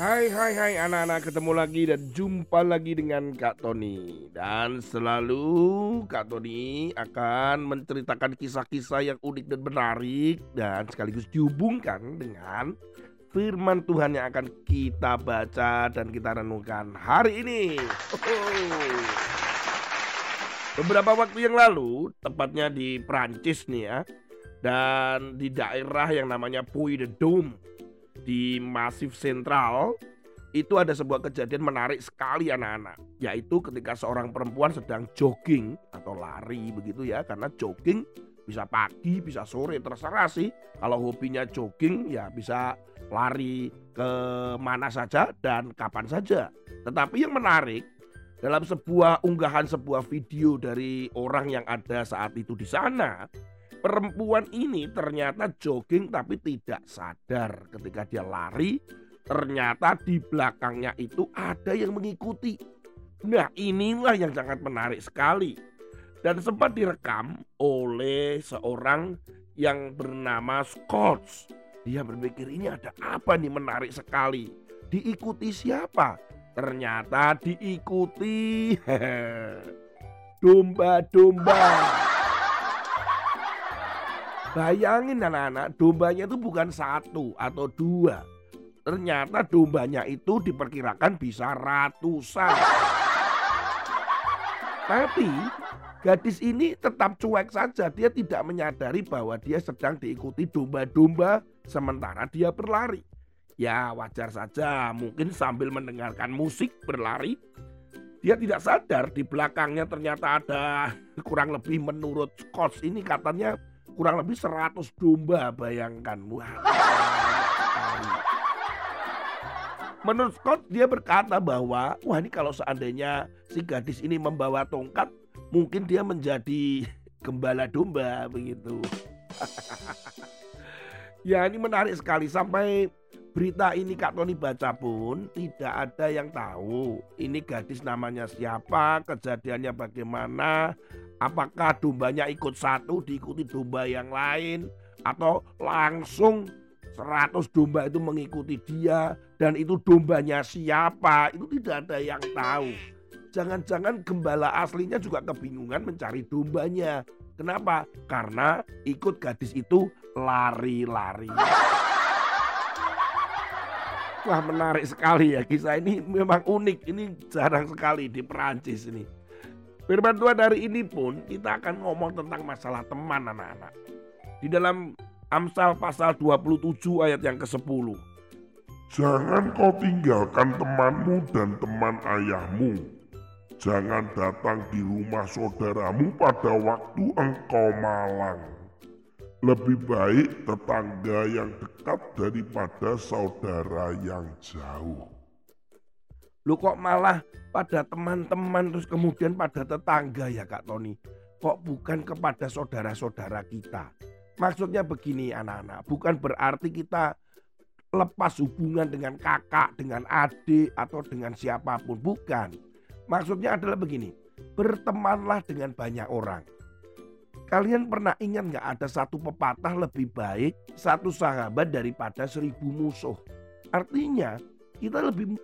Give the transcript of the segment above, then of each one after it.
Hai hai hai anak-anak ketemu lagi dan jumpa lagi dengan Kak Tony. Dan selalu Kak Tony akan menceritakan kisah-kisah yang unik dan menarik Dan sekaligus dihubungkan dengan firman Tuhan yang akan kita baca dan kita renungkan hari ini. Beberapa waktu yang lalu, tepatnya di Prancis nih ya Dan di daerah yang namanya Puy de Dôme di Masif Sentral itu ada sebuah kejadian menarik sekali anak-anak. Yaitu ketika seorang perempuan sedang jogging atau lari begitu ya karena jogging bisa pagi bisa sore terserah sih. Kalau hobinya jogging ya bisa lari ke mana saja dan kapan saja. Tetapi yang menarik dalam sebuah unggahan sebuah video dari orang yang ada saat itu di sana Perempuan ini ternyata jogging tapi tidak sadar ketika dia lari ternyata di belakangnya itu ada yang mengikuti. Nah inilah yang sangat menarik sekali dan sempat direkam oleh seorang yang bernama Scott. Dia berpikir ini ada apa nih menarik sekali. Diikuti siapa? Ternyata diikuti domba-domba. Bayangin anak-anak, dombanya itu bukan satu atau dua. Ternyata dombanya itu diperkirakan bisa ratusan. Tapi gadis ini tetap cuek saja. Dia tidak menyadari bahwa dia sedang diikuti domba-domba sementara dia berlari. Ya wajar saja, mungkin sambil mendengarkan musik berlari. Dia tidak sadar di belakangnya ternyata ada kurang lebih menurut Scott ini katanya kurang lebih 100 domba bayangkan. Wah. Menurut Scott dia berkata bahwa wah ini kalau seandainya si gadis ini membawa tongkat mungkin dia menjadi gembala domba begitu. ya ini menarik sekali sampai berita ini Kak Tony baca pun tidak ada yang tahu ini gadis namanya siapa, kejadiannya bagaimana, Apakah dombanya ikut satu diikuti domba yang lain atau langsung 100 domba itu mengikuti dia dan itu dombanya siapa itu tidak ada yang tahu. Jangan-jangan gembala aslinya juga kebingungan mencari dombanya. Kenapa? Karena ikut gadis itu lari-lari. Wah menarik sekali ya kisah ini memang unik. Ini jarang sekali di Perancis ini. Firman Tuhan hari ini pun kita akan ngomong tentang masalah teman anak-anak. Di dalam Amsal pasal 27 ayat yang ke-10. Jangan kau tinggalkan temanmu dan teman ayahmu. Jangan datang di rumah saudaramu pada waktu engkau malang. Lebih baik tetangga yang dekat daripada saudara yang jauh. Lu kok malah pada teman-teman terus kemudian pada tetangga ya Kak Tony. Kok bukan kepada saudara-saudara kita. Maksudnya begini anak-anak, bukan berarti kita lepas hubungan dengan kakak, dengan adik atau dengan siapa pun, bukan. Maksudnya adalah begini, bertemanlah dengan banyak orang. Kalian pernah ingat nggak ada satu pepatah lebih baik satu sahabat daripada seribu musuh. Artinya kita lebih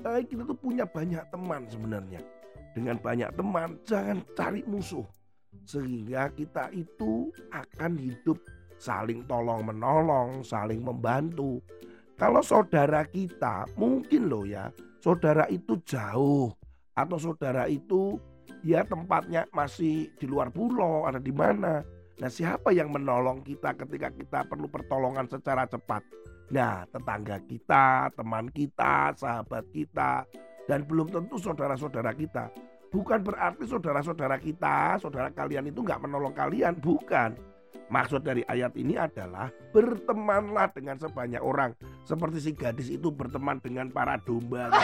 baik kita tuh punya banyak teman sebenarnya. Dengan banyak teman jangan cari musuh. Sehingga kita itu akan hidup saling tolong menolong, saling membantu. Kalau saudara kita mungkin loh ya, saudara itu jauh atau saudara itu ya tempatnya masih di luar pulau, ada di mana. Nah, siapa yang menolong kita ketika kita perlu pertolongan secara cepat? Nah, tetangga kita, teman kita, sahabat kita, dan belum tentu saudara-saudara kita. Bukan berarti saudara-saudara kita, saudara kalian itu nggak menolong kalian, bukan. Maksud dari ayat ini adalah bertemanlah dengan sebanyak orang. Seperti si gadis itu berteman dengan para domba.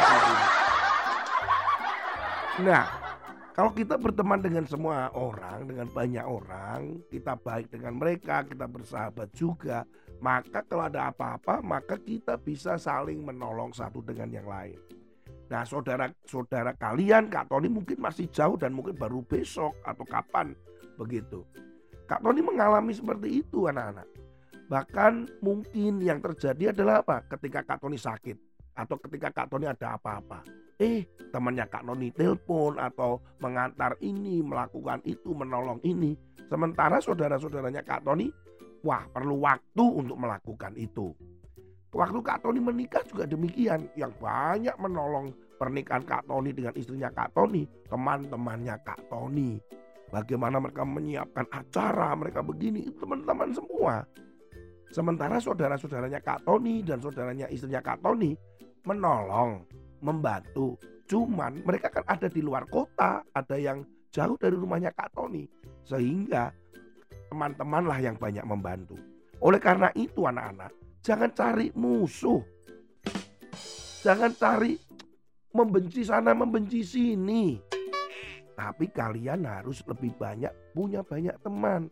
Nah, kalau kita berteman dengan semua orang, dengan banyak orang, kita baik dengan mereka, kita bersahabat juga, maka kalau ada apa-apa, maka kita bisa saling menolong satu dengan yang lain. Nah, saudara-saudara kalian, Kak Tony mungkin masih jauh dan mungkin baru besok atau kapan begitu. Kak Tony mengalami seperti itu anak-anak. Bahkan mungkin yang terjadi adalah apa? Ketika Kak Tony sakit atau ketika Kak Tony ada apa-apa. Eh, temannya Kak Noni telepon atau mengantar ini, melakukan itu, menolong ini. Sementara saudara-saudaranya Kak Tony, wah perlu waktu untuk melakukan itu. Waktu Kak Tony menikah juga demikian. Yang banyak menolong pernikahan Kak Tony dengan istrinya Kak Tony, teman-temannya Kak Tony. Bagaimana mereka menyiapkan acara, mereka begini, teman-teman semua. Sementara saudara-saudaranya Kak Tony dan saudaranya istrinya Kak Tony menolong, membantu. Cuman mereka kan ada di luar kota, ada yang jauh dari rumahnya Kak Tony. Sehingga teman-teman lah yang banyak membantu. Oleh karena itu anak-anak, Jangan cari musuh. Jangan cari membenci sana, membenci sini. Tapi kalian harus lebih banyak punya banyak teman.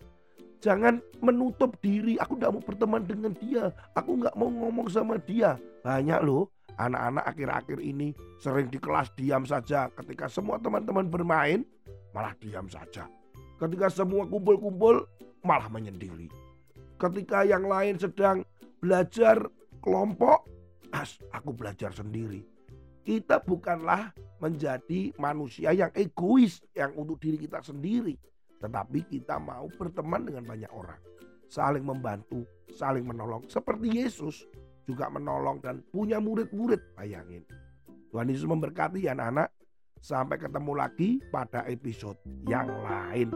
Jangan menutup diri. Aku tidak mau berteman dengan dia. Aku nggak mau ngomong sama dia. Banyak loh anak-anak akhir-akhir ini sering di kelas diam saja. Ketika semua teman-teman bermain, malah diam saja. Ketika semua kumpul-kumpul, malah menyendiri. Ketika yang lain sedang belajar kelompok, as aku belajar sendiri. Kita bukanlah menjadi manusia yang egois yang untuk diri kita sendiri, tetapi kita mau berteman dengan banyak orang, saling membantu, saling menolong seperti Yesus juga menolong dan punya murid-murid, bayangin. Tuhan Yesus memberkati anak-anak. Sampai ketemu lagi pada episode yang lain.